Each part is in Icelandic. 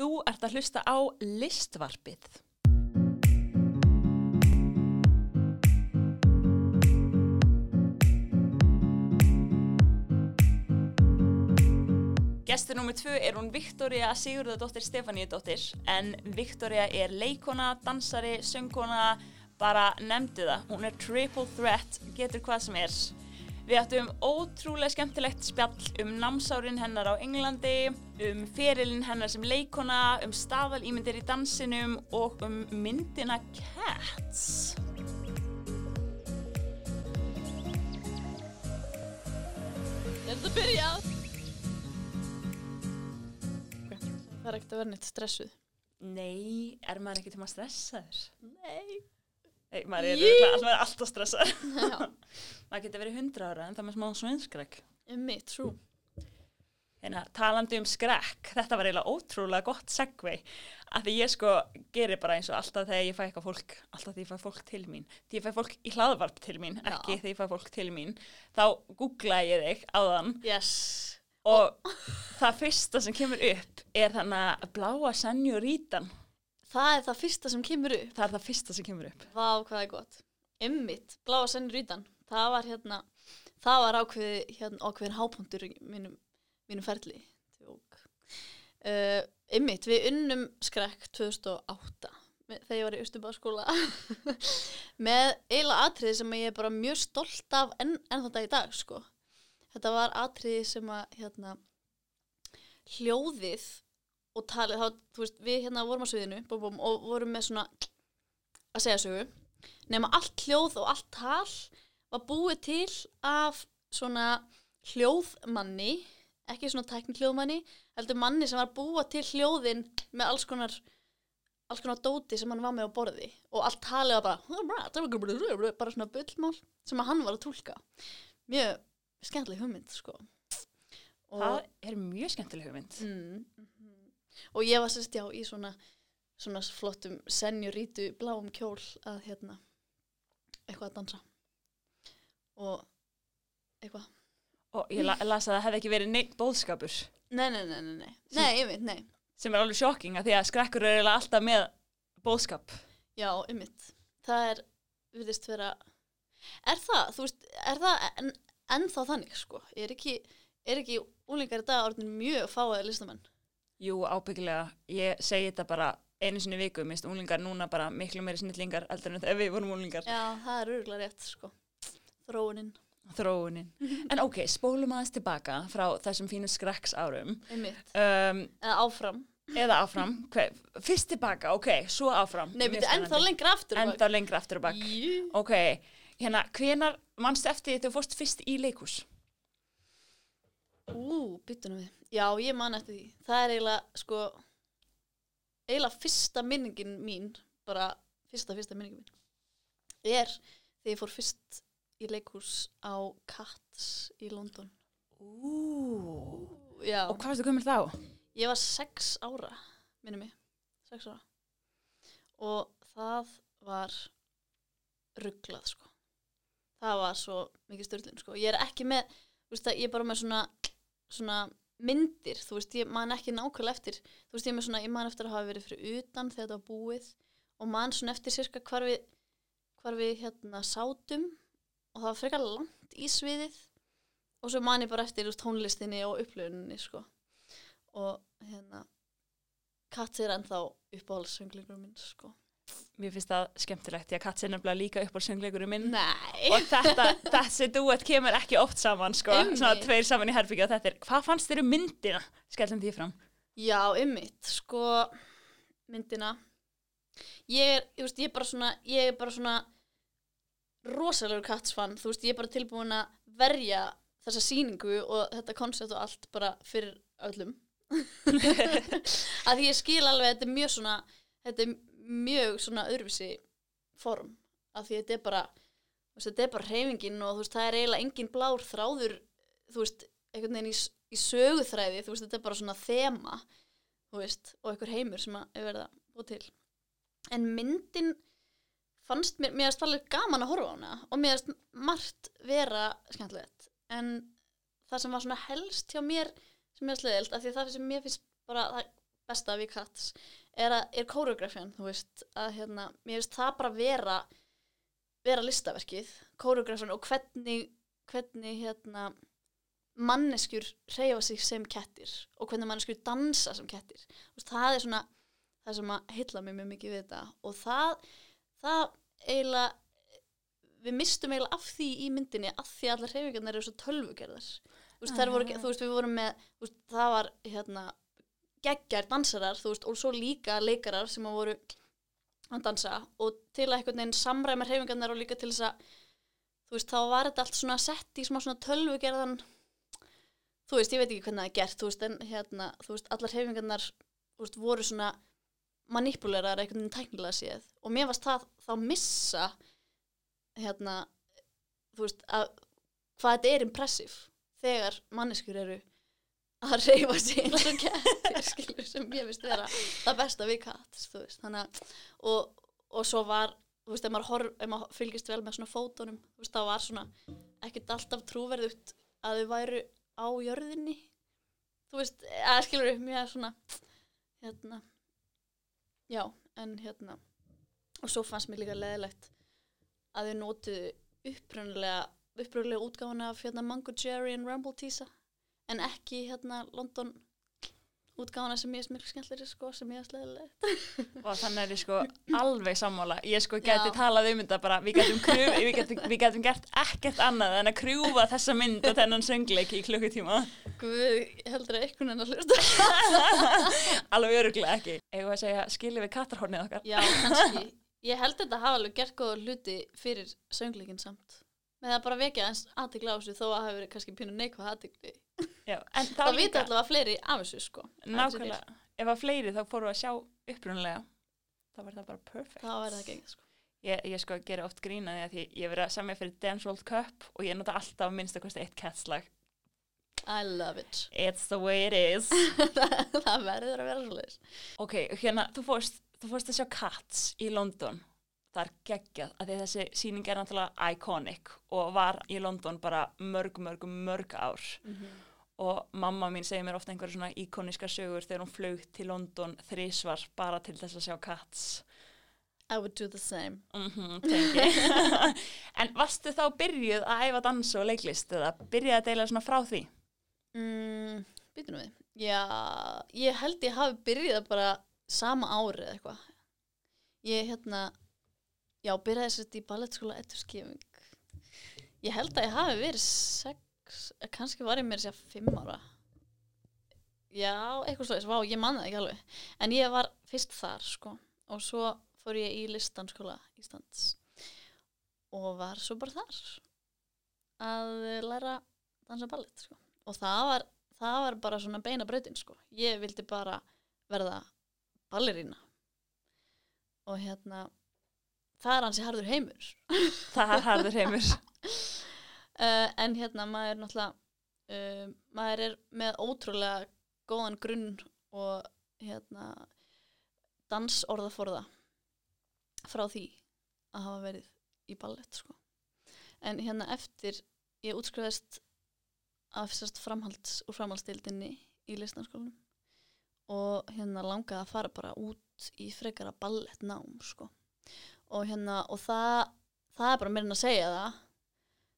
Þú ert að hlusta á listvarpið. Gestur nummið tvö er hún Viktoria Sigurðardóttir Stefaníudóttir en Viktoria er leikona, dansari, söngkona, bara nefndu það. Hún er triple threat, getur hvað sem er. Við ættum ótrúlega skemmtilegt spjall um námsárin hennar á Englandi, um ferilinn hennar sem leikona, um staðalýmyndir í dansinum og um myndina Cats. Er þetta byrjað? Það er ekkert að vera neitt stressuð. Nei, er maður ekki til maður stressaður? Nei. Nei, er, örugglega- maður er alltaf stressaður. Maður getur verið 100 ára en það með smá svenskrekk. um mitt, trú. Hérna, talandi um skrekk, þetta var eiginlega ótrúlega gott segvei að því ég sko gerir bara eins og alltaf þegar ég fæ eitthvað fólk, alltaf því ég fæ fólk til mín, því ég fæ fólk í hlaðvarp til mín, Já. ekki því ég fæ fólk til mín, þá googla ég þig áðan Yes. og það fyrsta sem kemur upp er þannig að bláa senjurítan, Það er það fyrsta sem kemur upp. það er það fyrsta sem kemur upp. Vá, hvað er gott. Emmitt, bláa sennir utan. Það var hérna, það var ákveði, hérna, ákveðin hápunktur í mínum, mínum ferli. Uh, Emmitt, við unnum skrekk 2008 með- þegar ég var í Östubáðskóla með eiginlega atriði sem ég er bara mjög stolt af enn, enn þetta í dag, sko. Þetta var atriði sem að, hérna, hljóðið og talið, þá, þú veist, við hérna vorum á sviðinu búm, búm, og vorum með svona að segja sögu nema allt hljóð og allt tal var búið til af svona hljóðmanni ekki svona tækni hljóðmanni heldur manni sem var búa til hljóðin með alls konar alls konar dóti sem hann var með á borði og allt talið var bara bara svona bullmál sem hann var að tólka mjög skemmtileg hugmynd sko og, Það er mjög skemmtileg hugmynd. mm, mhm. og ég var sérst já í svona svona flottum senjurítu bláum kjól að hérna eitthvað að dansa og eitthvað. Og ég la las að það hefði ekki verið neitt bóðskapur nei, nei, nei, nei, nei, nei, ég veit, nei. Sem er alveg sjokking að því að skrekkur er eiginlega alltaf með bóðskap. já, einmitt, það er virðist vera er það, þú veist, er það en, ennþá þannig, sko, er ekki er ekki úlingar í dag orðin mjög fáið listamenn? Jú, ábyggilega. Ég segi þetta bara einu sinni viku, minnst unglingar núna bara miklu meiri snillingar eldur en þegar við vorum unglingar. já, það er örgulega rétt, sko þróunin, Þróunin. En ok, spólum aðeins tilbaka frá þessum fínu skrekks árum. einmitt Um, eða áfram, eða áfram. Hver, fyrst tilbaka, ok, svo áfram. nei, Mjög byrju, ennþá lengra aftur á bak. Ennþá lengra aftur og bak. Jú. Ok, hérna, hvenar mannstu eftir því þú fórst fyrst í leikus? Ú, byttunum við. Já, ég man eftir því. Það er eiginlega, sko, eiginlega fyrsta minningin mín, bara fyrsta, fyrsta minningin mín, er þegar ég fór fyrst í leikhús á Cats í London. Ú. Já, Og hvað varstu gömur þá? ég var sex ára, minnum mig, sex ára. Og það var rugglað, sko. Það var svo mikið styrlun, sko. Ég er ekki með, þú veist það, ég er bara með svona, svona myndir, þú veist, ég man ekki nákvæmlega eftir, þú veist, ég er með svona, ég man eftir að hafa verið fyrir utan þegar þetta var búið og man svona eftir sirka hvar við, hvar við hérna sátum og það var frekar langt í sviðið og svo man ég bara eftir veist, tónlistinni og upplöfuninni, sko og hérna Katz er ennþá uppáhaldssönglingur minn, sko Mér finnst það skemmtilegt, því að Katz er nefnilega líka upp á söngleikurum minn. Nei Og þetta, þessi duett kemur ekki oft saman, sko. Svona tveir saman í herbyggja og þetta er, hvað fannst þér um myndina? Skellum því fram. Já, ymmit, sko myndina ég er, ég veist, ég er bara svona ég er bara svona rosalegur kattsfann, þú veist, ég er bara tilbúin að verja þessa sýningu og þetta koncept og allt bara fyrir öllum. Að ég skil alveg þetta er mjög svona þetta er mjög svona öðruvísi form, að því þetta er bara þetta er bara hreyfingin og þú veist, það er eiginlega engin blár þráður þú veist, einhvern veginn í, í söguþræði. Þú veist, þetta er bara svona þema þú veist, og einhver heimur sem að er verið að búa til. En myndin fannst mér, mér finnst alveg gaman að horfa á hana og mér finnst margt vera skemmtilegt. En það sem var svona helst hjá mér sem mér finnst leðilt, af því að það sem mér finnst bara, það besta við Cats er, er koreografjan, þú veist að hérna, mér finnst það bara vera vera listaverkið koreografjan og hvernig hvernig hérna manneskjur reyfa sig sem kettir og hvernig manneskjur dansa sem kettir. Veist, það er svona það sem að heilla mig mjög mikið við þetta og það, það eiginlega við mistum eiginlega af því í myndinni af því að allar reyfingarnir eru svo tölvugerðar þú veist, ah. voru, þú veist við vorum með veist, það var hérna geggar dansarar þú veist og svo líka leikarar sem að voru að dansa og til að einhvern veginn samræma reyfingarnir og líka til þess að þú veist þá var þetta allt svona sett í smá svona tölvugerðan þú veist, ég veit ekki hvernig það er gert þú veist, en hérna, þú veist, allar hefingarnar þú veist, voru svona manipulerar einhvern veginn tæknilega séð. Og mér varst það þá missa hérna þú veist, að hvað þetta er impressiv þegar manneskur eru að reyfa sig eins og kettir skilur, sem ég vist vera það besta við katt, þannig að og, og svo var þú veist, ef maður, horf, ef maður fylgist vel með svona fótonum, þú veist, það var svona ekkert alltaf trúverðugt að þau væru á jörðinni. Þú veist, eða skilur mjög svona hérna já, en hérna og svo fannst mér líka leðilegt að þau nótuðu uppröndilega uppröndilega útgáðuna af hérna Mango Jerry and Rumble Teasa en ekki hérna London útgáðana sem ég er smilk skemmtilegri sko, sem ég er sleðilegt og þannig er ég sko alveg sammála. Ég sko geti Já. talað um þetta bara við getum, kruf, við, getum, við getum gert ekkert annað en að krjúfa þessa mynd og þennan söngleiki í klukkutíma. Guð, heldur að einhvern veginn að hlusta alveg öruglega ekki. Eða að segja skilji við katarhornið okkar? Já, kannski, ég held þetta hafa alveg gert góða hluti fyrir söngleikin samt. Með að bara vekja eins aðtikla á þessu þó að hefur verið kannski pínu neikvað aðtikli Já, það vita allavega fleiri af þessu sko Nákvæmlega, ef að fleiri þá fóru að sjá upprunlega þá var það bara perfect. Þá var það ekki sko. Ég, ég sko gera oft grína því að ég verið að samja fyrir Dance World Cup og ég nota alltaf minnst að kosta eitt catslag I love it. It's the way it is. Það verður að vera svolítið Ok, hérna, þú fórst, þú fórst að sjá Cats í London. Það er geggjað að þessi síning er náttúrulega iconic og var í London bara mörg, mörg, mörg ár. Mm -hmm og mamma mín segir mér ofta einhverju svona íkoniska sögur þegar hún flög til London þrísvar bara til þess að sjá Cats. I would do the same. Mm -hmm, En varstu þá byrjuð að æfa dansu og leiklist eða byrjuð að deila svona frá því? Mm, Býtum við Já, ég held ég hafi byrjuð bara sama árið eitthvað. Ég hérna já, byrjaði sérst í ballettskóla ettur skifing Ég held að ég hafi verið sex kannski var ég mér sér fimm ára. Já, eitthvað slúðis, vá, ég manna ekki alveg. En ég var fyrst þar sko. Og svo fór ég í listanskóla Íslands. Og var svo bara þar. Að læra dansa ballett sko. Og það var, það var bara svona beina breytin sko. Ég vildi bara verða ballerína og hérna það er hansi harður heimur. Það er harður heimur uh, en hérna maður er náttúrulega uh, maður er með ótrúlega góðan grunn og hérna dansorðaforða frá því að hafa verið í ballett sko. en hérna eftir ég útskriðast af framhalds úr framhaldsdeildinni í listanskólanum og hérna langaði að fara bara út í frekara ballettnám sko. og hérna og það það er bara mér en að segja það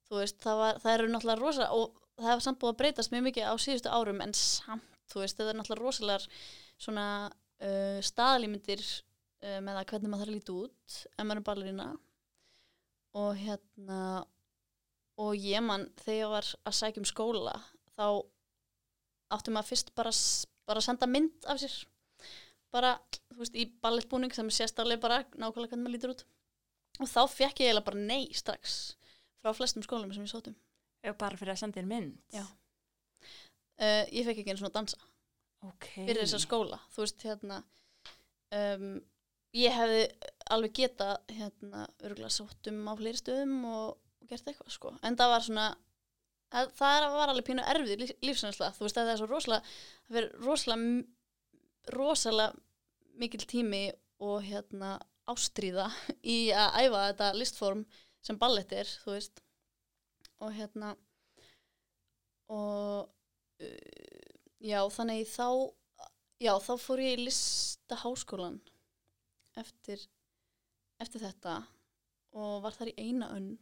þú veist, það, var, það eru náttúrulega rosa og það hefur samt búið að breytast mjög mikið á síðustu árum en samt, þú veist, það er náttúrulega rosalega svona uh, staðlýmyndir uh, með að hvernig maður þarf að líti út en maður er ballerína og hérna og ég mann, þegar ég var að sækja um skóla þá áttum maður fyrst bara, bara að senda mynd af sér. Bara, þú veist, í ballettbúning sem er sérstaklega bara nákvæmlega hvernig maður lítur út. Og þá fekk ég eiginlega bara nei strax frá flestum skólum sem ég sótum Eða bara fyrir að senda þér mynd? Já. Uh, Ég fekk ekki einu svona að dansa. Okay. fyrir þessa skóla. Þú veist hérna um, ég hefði alveg geta hérna örgulega sótum á fleiri stöðum og, og gert eitthvað sko. En það var svona að, það var alveg pínu erfið lífsænsla þú veist að það er svo rosalega það verður rosalega rosalega mikil tími og hérna ástríða í að æfa þetta listform sem ballett er, þú veist og hérna og uh, já, þannig þá já, þá fór ég í listaháskólan eftir, eftir þetta og var þar í eina önn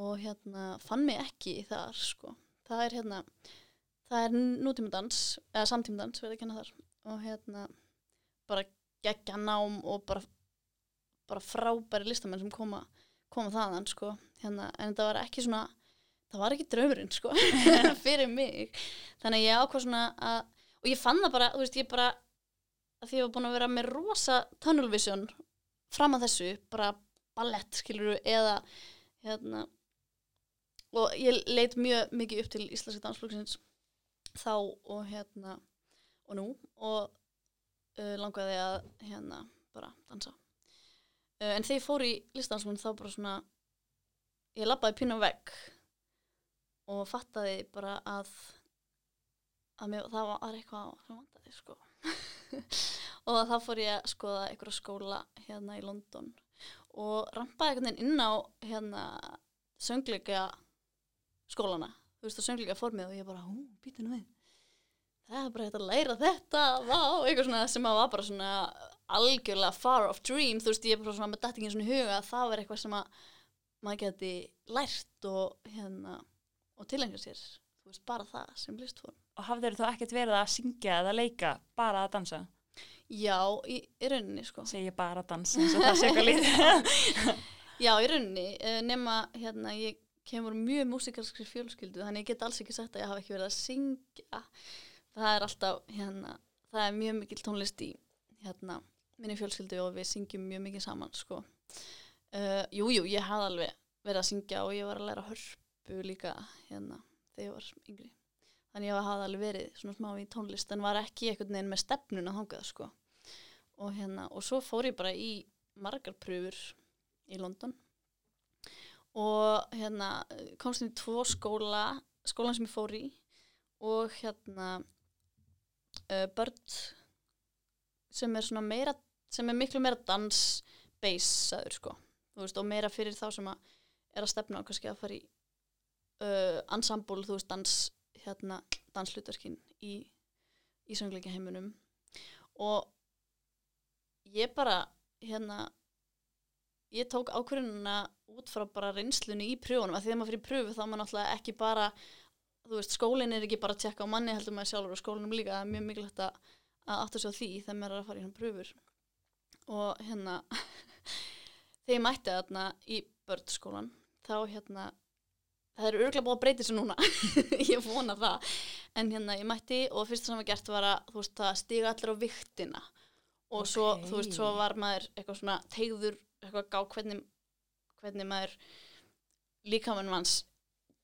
og hérna fann mig ekki þar sko. Það er hérna, það er nútímandans, eða samtímandans verið að kenna þar og hérna bara geggja nám og bara, bara frábæri listamenn sem koma, koma þaðan sko. Hérna, en það var ekki svona, það var ekki draumurinn sko fyrir mig. Þannig að ég ákvað svona að og ég fann það bara, þú veist, ég bara að því ég var búin að vera með rosa tunnel vision fram að þessu bara ballett, skiluru, eða hérna og ég leit mjög mikið upp til Íslandska dansflokksins þá og hérna og nú og uh, langaði að hérna bara dansa uh, en þegar ég fór í listansflokkin þá bara svona ég lappaði pínu á vegg og fattaði bara að að mér, það var eitthvað sem vandaði sko. Og þá fór ég að skoða einhverja skóla hérna í London og rampaði einhvern veginn inn á hérna söngleika skólana, þú veist að söngleika formið og ég bara, hú, býta nú við. Það er bara hægt að læra þetta vá, eitthvað svona sem að var bara svona algjörlega far off dream þú veist, ég er bara svona með dættingin svona huga að það var eitthvað sem að maður geti lært og hérna og tilengja sér, þú veist, bara það sem listform Og hafður þú ekkert verið að syngja eða leika, bara að dansa? Já, í, í rauninni sko Segir ég bara að dansa eins og það sé eitthvað lítið. Já, í rauninni, uh, nema hérna, ég kemur mjög músikalskri fjölskyldu þannig ég get alls ekki sagt að ég hafa ekki verið að syngja það er alltaf, hérna, það er mjög mikil tónlist í hérna, minni fjölskyldu og við syngjum mjög mikið saman sko. Uh, Jú, jú, ég hafði alveg verið að syngja og ég var að læra hörpu líka hérna, þegar ég var yngri. Þannig ég hafði alveg verið svona smá í tónlist en var ekki einhvern veginn með stefnun að þangað sko. Og hérna, og svo fór ég bara í margar pröfur í London. Og hérna komst inn í tvo skóla skólan sem ég fór í og hérna uh, börn sem er svona meira sem er miklu meira dans-baseaður sko. Veist, og meira fyrir þá sem að er að stefna á kannski að fara í uh, ensemble, þú veist, dans hérna, danslutverkin í, í söngleika heiminum og ég bara hérna ég tók ákvörðununa út frá bara reynslunni í pröfunum að því að maður fyrir pröfu þá maður náttúrulega ekki bara þú veist, skólinn er ekki bara að tjekka á manni heldur maður sjálfur og skólinum líka, það er mjög mikilvægt að, sig á því þegar maður er að fara í hérna pröfur og hérna þegar ég mætti þarna í börnskólan þá hérna það er örgulega búið að breyta þessu núna. Ég vona það. En hérna ég mætti og fyrst sem var gert var að þú veist að stiga allir á viktina og svo, Ok. þú veist, svo var maður eitthvað svona tegður, eitthvað gá hvernig, hvernig maður líkamann manns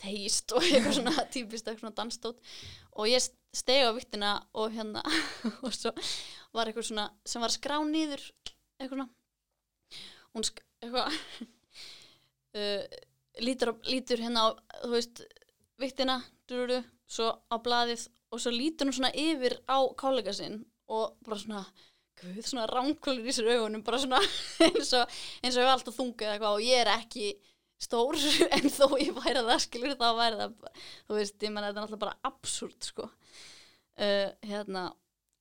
tegist og eitthvað svona típist eitthvað svona danstótt og ég stegi á viktina og hérna og svo var eitthvað svona sem var skrá niður eitthvað hún eitthvað. Uh, lítur, lítur hérna á þú veist, viktina dururu, svo á blaðið og svo lítur hún svona yfir á kollega sinn og bara svona guð, svona ránkvöldur í sér augunum bara svona eins og var alltaf þungið eitthvað og ég er ekki stór en þó ég væri það skilur þá væri það, þú veist, ég menna þetta er alltaf bara absúrt sko. Uh, hérna,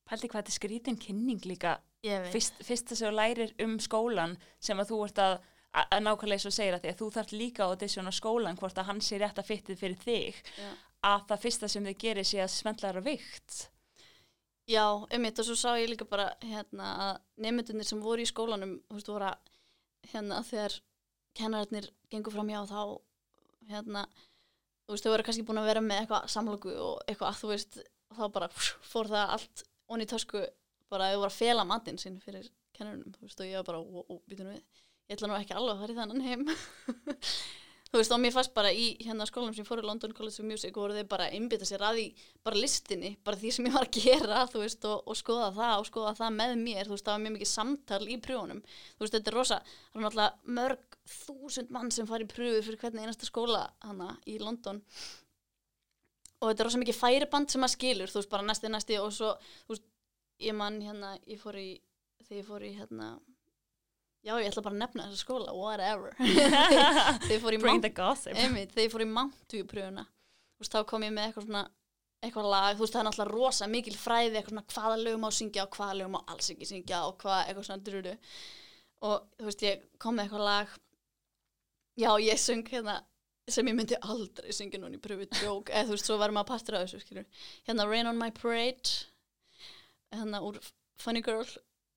Pældi hvað þetta er skrítin kynning líka fyrst, fyrst þess að þú lærir um skólan sem að þú ert að, að, að nákvæmlega og segir að því að þú þarf líka að á skólan hvort að hann sé rétt að fyttið fyrir þig Já. að það fyrsta sem þið gerir sé að smendla þér á vikt Já, einmitt og svo sá ég líka bara hérna að nefndunir sem voru í skólanum þú veist, voru að hérna þegar kennararnir gengur fram hjá þá hérna þú veist, þau voru kannski búin að vera með eitthvað samloku og eitthvað, þú veist, þá bara fór það allt onni í tösku bara að þau voru að fela matinn sinn fyrir kennarunum, þú veist, og ég var bara, ó, ó, býtum við ég ætla nú ekki alveg að fara í þannan heim. Þú veist, og mér fannst bara í hérna skólanum sem ég fór í London College of Music voru þeir bara að einbytta sér að því bara listinni, bara því sem ég var að gera þú veist, og, og skoða það og skoða það með mér, þú veist, það var mjög mikið samtal í prjónum, þú veist, þetta er rosa það er náttúrulega mörg þúsund mann sem fari í pröfu fyrir hvernig einasta skóla hana í London. Og þetta er rosa mikið færiband sem maður skilur, þú veist, bara næsti, næsti og svo, þú veist, ég man hérna, ég fór í, þegar ég fór í hérna Já, ég ætla bara að nefna þessa skóla, whatever. þegar ég fór í Bring the gossip. Einmitt, þegar ég fór í Mountview pröfuna, þú veist, þá kom ég með eitthvað svona eitthvað lag, þú veist það er náttúrulega rosa mikil fræði, eitthvað svona hvaða lögum á syngja og hvaða lögum á alls ekki syngja og hvað, eitthvað svona druru og þú veist ég kom með eitthvað lag já ég söng hérna sem ég myndi aldrei syngja núna í pröfu djók, eða þú veist svo varum maður partur af þessu skilur, hérna Rain on my parade hérna úr Funny Girl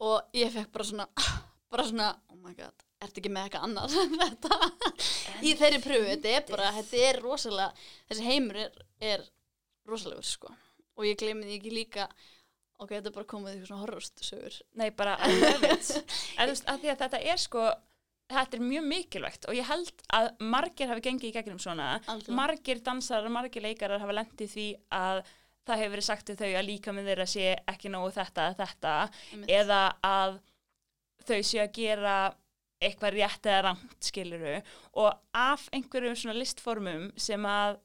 og ég fekk bara svona bara svona, oh my god ertu ekki með eitthvað annað en þetta? Í þeirri pröfu, þetta er bara þetta er rosalega, þessi heimur er, er rosalegur sko. Og ég gleymi því ekki líka ok, þetta er bara komið eitthvað svona horrorstöður Nei, bara I love it en þú veist, að því að þetta er sko þetta er mjög mikilvægt og ég held að margir hafi gengið í gegnum svona. Algjörlega. margir dansarar, margir leikarar hafa lendið því að það hefur verið sagt við þau að líka með þeirra sé ekki nógu þetta eða þetta Einmitt. eða að þau sé að gera eitthvað rétt eða rangt skiluru og af einhverjum svona listformum sem að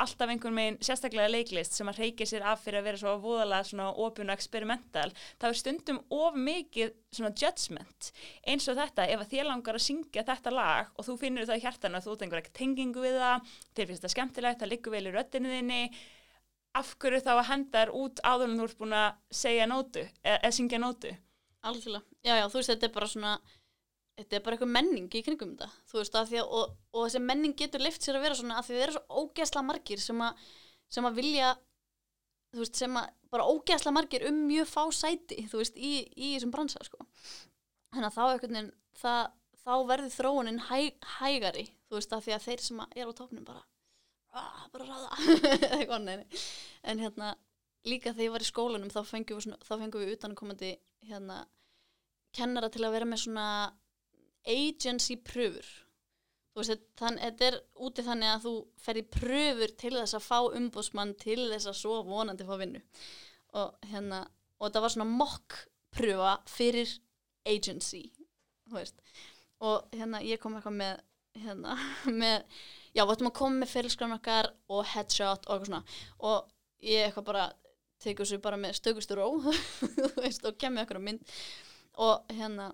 alltaf einhvern meginn, sérstaklega leiklist sem að reykja sér af fyrir að vera svo voðalega svona opun og experimental, það er stundum of mikið svona judgment eins og þetta, ef að þér langar að syngja þetta lag og þú finnur það í hjartanu að þú einhver ekki tengingu við það, þér finnst það skemmtilegt það liggur vel í röddinu þinni af hverju þá að henda þér út áður en þú ert búin að segja nótu eða, eða syngja nótu? Algjörlega, já já, þú veist þetta er bara svona þetta er bara eitthvað menning í kringum þetta. Þú veist að að, og, og þessi menning getur leift sér að vera svona að því það eru svo ógæsla margir sem að, sem að vilja þú veist, sem að bara ógæsla margir um mjög fá sæti þú veist, í, í þessum bransa sko. þannig að þá það, þá verður þróunin hæ, hægari þú veist að því að þeir sem er á topnum bara "Ah, bara ráða. En hérna líka þegar ég var í skólanum þá fengum við, þá fengum við utanakomandi hérna kennara til að vera með svona agency pröfur. Veist, þann, þetta er úti þannig að þú fer í pröfur til þess að fá umbóðsmann til þess að svo vonandi fá vinnu. Og hérna og þetta var svona mock pröfa fyrir agency og hérna ég kom eitthvað með hérna með, já, við ættum að koma með fyrirskran okkar og headshot og eitthvað svona. Og ég eitthvað bara tekur sér bara með stökustu ró veist, og kemur okkur á mynd. Og hérna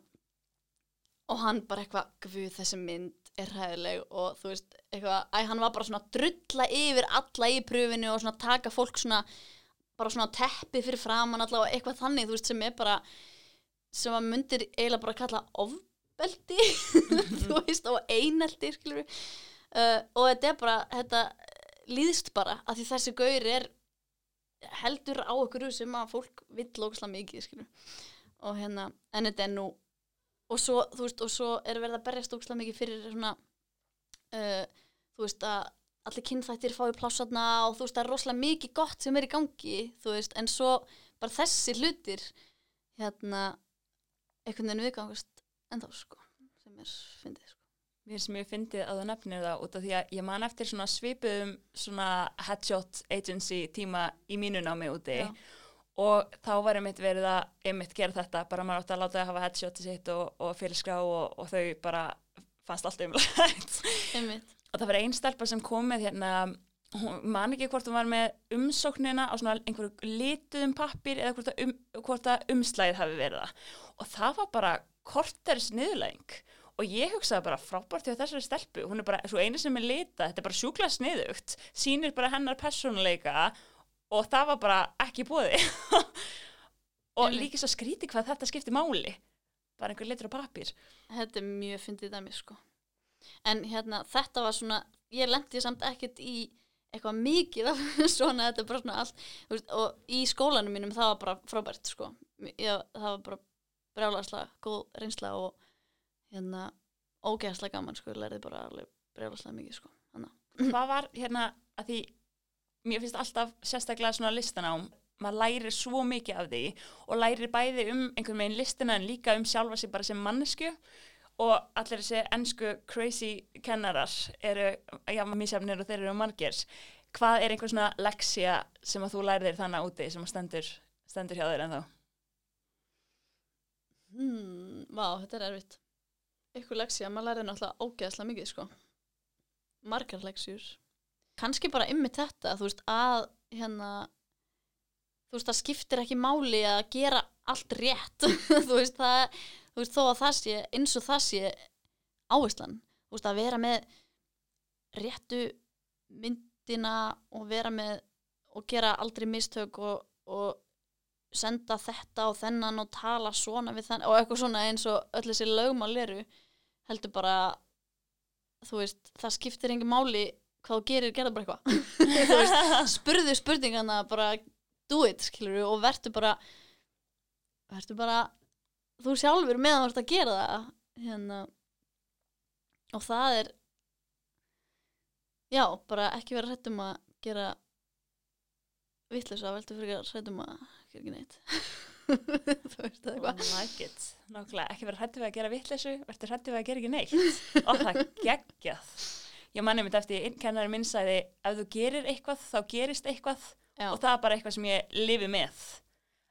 og hann bara eitthvað, guð þessi mynd er hæðileg og þú veist eitthvað, æ, hann var bara svona að drulla yfir alla í pröfinu og svona taka fólk svona bara svona teppi fyrir framann alla og eitthvað þannig, þú veist, sem er bara sem að myndir eiginlega bara kalla ofbeldi þú veist, og skilur uh, og þetta er bara, þetta líðst bara, að því þessi gaur er heldur á okkur sem að fólk vill lókslega mikið skilur og hérna, en þetta er nú og svo, þú veist, og svo er verið að berjast ókslega mikið fyrir svona uh, þú veist að allir kynþættir fái plásatna og þú veist það er rosalega mikið gott sem er í gangi þú veist, en svo bara þessi hlutir hérna einhvern veginn viðgangast en þá sko sem er fyndið sko. Mér sem ég fyndið að þú nefnir það út af því að ég man eftir svona svipuðum svona headshot agency tíma í mínu námi úti Já. og þá var einmitt verið að einmitt gera þetta, bara maður átti að láta það hafa headshoti sitt og, og fyrirskrá og, og þau bara fannst allt umlægt og það var einn stelpa sem kom með hérna hún man ekki hvort hún var með umsóknina á svona einhverju lituðum pappir eða hvort að, um, hvort að umslæðið hafi verið það. Og það var bara korters niðurlæging. Og ég hugsaði bara frábært hjá þessari stelpu. Hún er bara svo einu sem er lita, þetta er bara sjúklega sniðugt. Sýnir bara hennar persónuleika. Og það var bara ekki búið og líka svo skríti hvað þetta skipti máli. Bara einhver litur á pappir þetta er mjög fyndið dæmi sko. En hérna þetta var svona ég lendi samt ekkert í eitthvað mikið af svona þetta er bara svona allt veist, og í skólanum mínum það var bara frábært sko. Ég, það var bara brjálagslega góð reynsla og hérna ógeðslega gaman sko, ég lærði bara alveg brjálagslega mikið sko hana. hvað var hérna að því mér finnst alltaf sérstaklega svona listanám maður lærir svo mikið af því og lærir bæði um einhvern veginn listina en líka um sjálfa sig bara sem mannesku og allir þessi ennsku crazy kennarar eru, já, mísjafnir og þeir eru margir hvað er einhver svona leksja sem að þú lærir þér þannig úti sem að stendur, stendur hjá þér en þá hmm, Vá, þetta er erfitt. Ykkur leksja, maður lærði náttúrulega ógeðslega mikið sko. Margar leksjur kannski bara ymmið þetta, þú veist, að hérna þú veist, það skiptir ekki máli að gera allt rétt. Þú veist, það þú veist, þó að það sé, eins og það sé áherslan, þú veist, að vera með réttu myndina og vera með og gera aldrei mistök og, og senda þetta og þennan og tala svona við þennan og eitthvað svona eins og öll þessi lögmál eru heldur bara þú veist, það skiptir engin máli hvað þú gerir, gerða bara eitthvað. Spurðu spurningana bara do it, skilur og verður bara verður bara þú sjálfur meðan þú ert að gera það hérna. Og það er já, bara ekki vera hrættum að gera vittlisa, veldur fyrir að hrættum að gera ekki neitt þú veist það I eitthvað like it. Nákvæmlega, ekki vera hrættu við að gera vitleysu, verður hrættu við að gera ekki neitt. Og það er geggjað. Ég manni mitt eftir einn kennari minn sagði, ef þú gerir eitthvað, þá gerist eitthvað já, og það er bara eitthvað sem ég lifi með.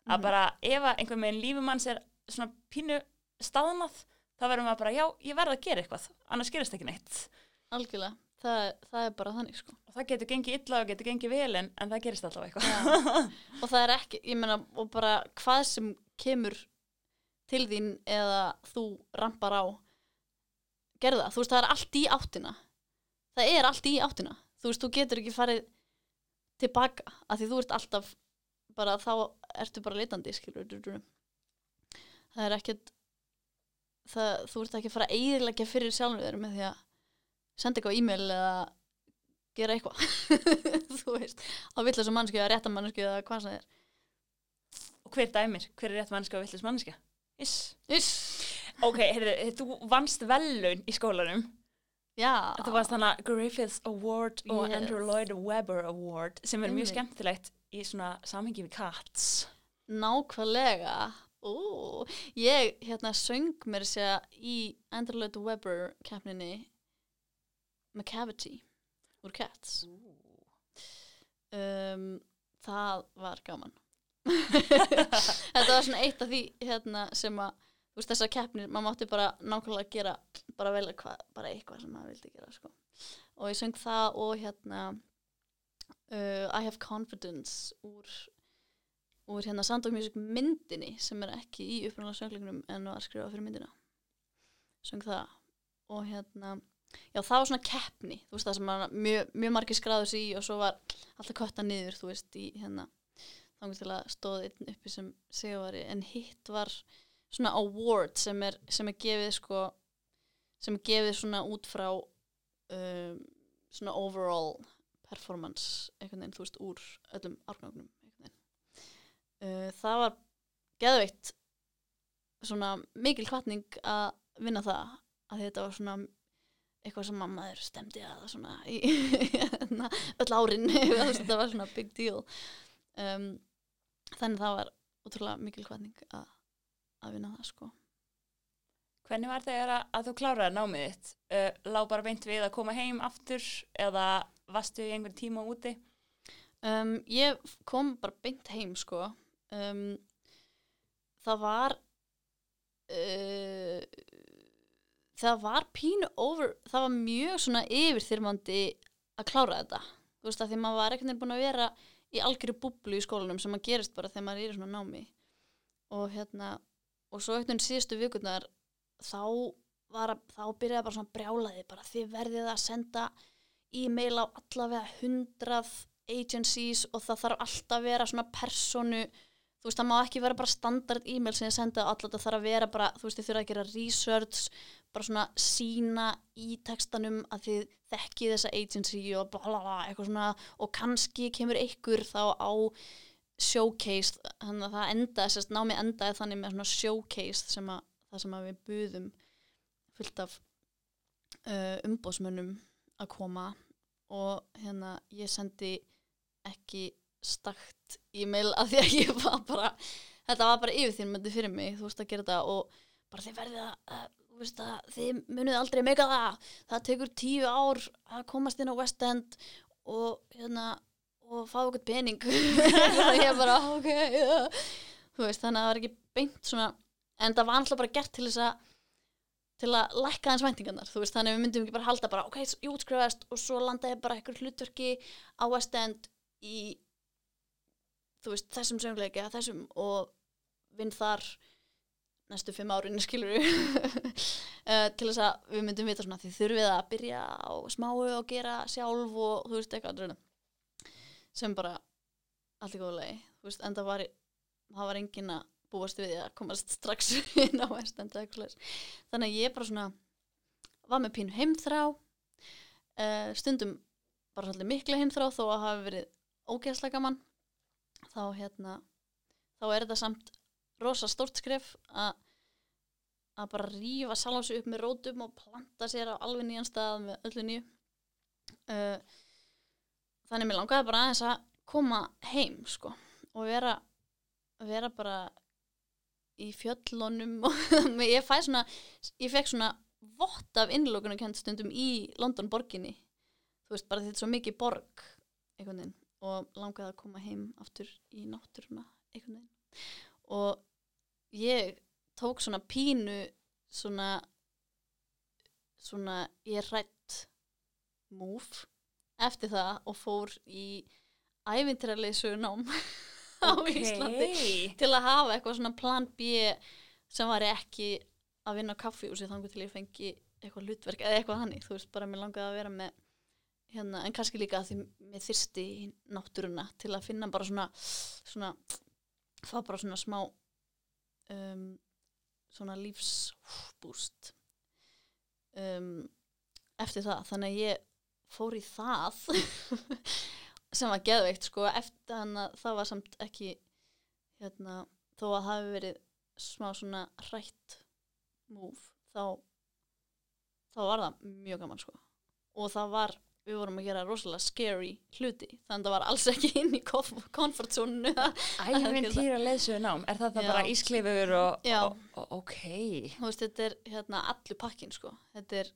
Að Mhm. bara ef að einhver meginn lífi manns er svona pínu staðnað, þá verður maður bara, já, ég verð að gera eitthvað, annars gerist ekki neitt. algjörlega það, það er bara þannig sko. Og það getur gengið illa og getur gengið vel en, en það gerist allavega eitthvað. Og það er ekki, ég meina, og bara hvað sem kemur til þín eða þú rampar á gerðu það, þú veist það er allt í áttina. Það er allt í áttina. Þú veist, þú getur ekki farið tilbaka, af því þú ert alltaf bara þá ertu bara litandi skilur það er ekkert það, þú ert ekki að fara að eiginlega fyrir sjálfum þér með því að senda eitthvað e-mail eða gera eitthvað þú veist, á villasum mannsku eða réttan mannsku eða hvað sem það er Og hver dæmir? Hver er rétt mannska og villis mannska? Iss. Iss. Ok, heyrðu, þú vannst velun í skólanum. Já, Þú varst þannig Griffith Award og Yes. Andrew Lloyd Webber Award sem er mjög skemmtilegt í svona samhengi við Cats. nákvæmlega Ó, ég hérna söng mér að segja í Andrew Lloyd Webber keppninni McCavity úr Cats. Um, það var gaman. Þetta var svona eitt af því hérna, sem að veist þessar keppnir, maður mátti bara nákvæmlega gera bara vel hvað, bara eitthvað sem maður vildi gera sko. og ég söng það og hérna uh, I Have Confidence úr úr hérna Sound of Music myndinni sem er ekki í upprunalega sönglingunum en var skrifað fyrir myndina. Söng það og hérna já það var svona keppni þú veist það sem maður, mjög, mjög margir skráður sig í og svo var alltaf kötta niður þú veist í hérna þannig til að stóð einn uppi sem sigurvari. En hitt var svona award sem er, sem er gefið sko sem er gefið svona út frá um, svona overall performance einhvern veginn þú veist úr öllum árgangnum einhvern veginn. Uh, það var geðveitt svona mikil hvatning að vinna það að þetta var svona eitthvað sem mammaður stemdi að svona í hérna, öll árin þetta var svona big deal um, þannig það var útrúlega mikil hvatning að, að vinna það sko Hvernig var þegar að, að þú kláraði námið þitt? Uh, lá bara beint við að koma heim aftur eða varstu í einhvern tíma úti? um, ég kom bara beint heim sko um, það var uh, það var pínu over það var mjög svona yfirþyrmandi að klára þetta. Þú veist að því maður var ekkert búin að vera í algjöru búblu í skólanum sem að gerist bara þegar maður er í svona námi. Og hérna og svo ekkert síðustu vikurnar þá var að, þá byrjaði bara svona brjálaði bara. Þið verðið að senda e-mail á allavega hundrað agencies og það þarf alltaf að vera svona personu. Þú veist, það má ekki vera bara standard e-mail sem ég senda á alla, það þarf að vera bara, þú veist, þið þurfa að gera research, bara svona sína í textanum að þið þekkið þessa agency og bla bla bla, eitthvað svona, og kannski kemur ykkur þá á showcase, þannig að það endaði, sérst, námið endaði þannig með svona showcase sem að, það sem að við buðum fullt af uh, umbóðsmönnum að koma og hérna ég sendi ekki stakt e-mail að því að ég var bara þetta var bara yfirþyrmandi fyrir mig þú veist að gera þetta og bara þið verðið að, veist að þið munið aldrei meika það. Það tekur tíu ár að komast inn á West End og hérna og fá okkur pening. Og ég bara ok yeah. veist þannig að það var ekki beint svona en það var alltaf bara gert til þess að til að lækka hans væntingarnar. Veist þannig að við myndum ekki bara halda bara ok, ég útskrifast og svo landaði bara eitthvað hlutverki á West End í veist, þessum söngleiki að þessum og vinn þar næstu fimm árin skilur uh, til þess að við myndum vita svona því þurfið að byrja á smáu og gera sjálf og þú veist eitthvað sem bara allt í góðu lagi þú veist, en það var, það var engin að búast við að komast strax inn á slags þannig að ég bara svona var með pínu heimþrá. Uh, stundum bara svolítið mikla heimþrá þó að hafi verið ógeðslega gaman. Þá hérna þá er þetta samt rosa stórt skref að að bara rífa salásu upp með rótum og planta sér á alveg nýjan stað með öllu nýju. Uh, þannig mér langaði bara aðeins að koma heim sko og vera, vera bara í fjöllunum og ég fæ svona ég fekk svona vott af innlókunarkend stundum í London borginni. Þú veist bara þetta er svo mikið borg einhvern veginn og langaði að koma heim aftur í náttúruna einhvern veginn. Og ég tók svona pínu svona svona ég rætt múf eftir það og fór í æfintraleysu nám á Íslandi til að hafa eitthvað svona plan B sem var ekki að vinna á kaffihúsi þannig til ég fengi eitthvað hlutverk eða eitthvað hannig, þú veist, bara mér langaði að vera með hérna, en kannski líka að því mér þyrsti í náttúruna til að finna bara svona svona, fá bara svona smá um, svona lífsbúst. Um, eftir það þannig að ég fór í það sem var geðveikt sko. Eftir þannig að það var samt ekki hérna, þó að það hafi verið smá svona hrætt múf þá þá var það mjög gaman sko. Og það var við vorum að gera rosalega scary hluti þannig að það var alls ekki inn í comfort zone Ævintýra leðsögur nám, er það. það bara ísklifur og, og, og ok. Veist, þetta er hérna allur pakkin sko, þetta er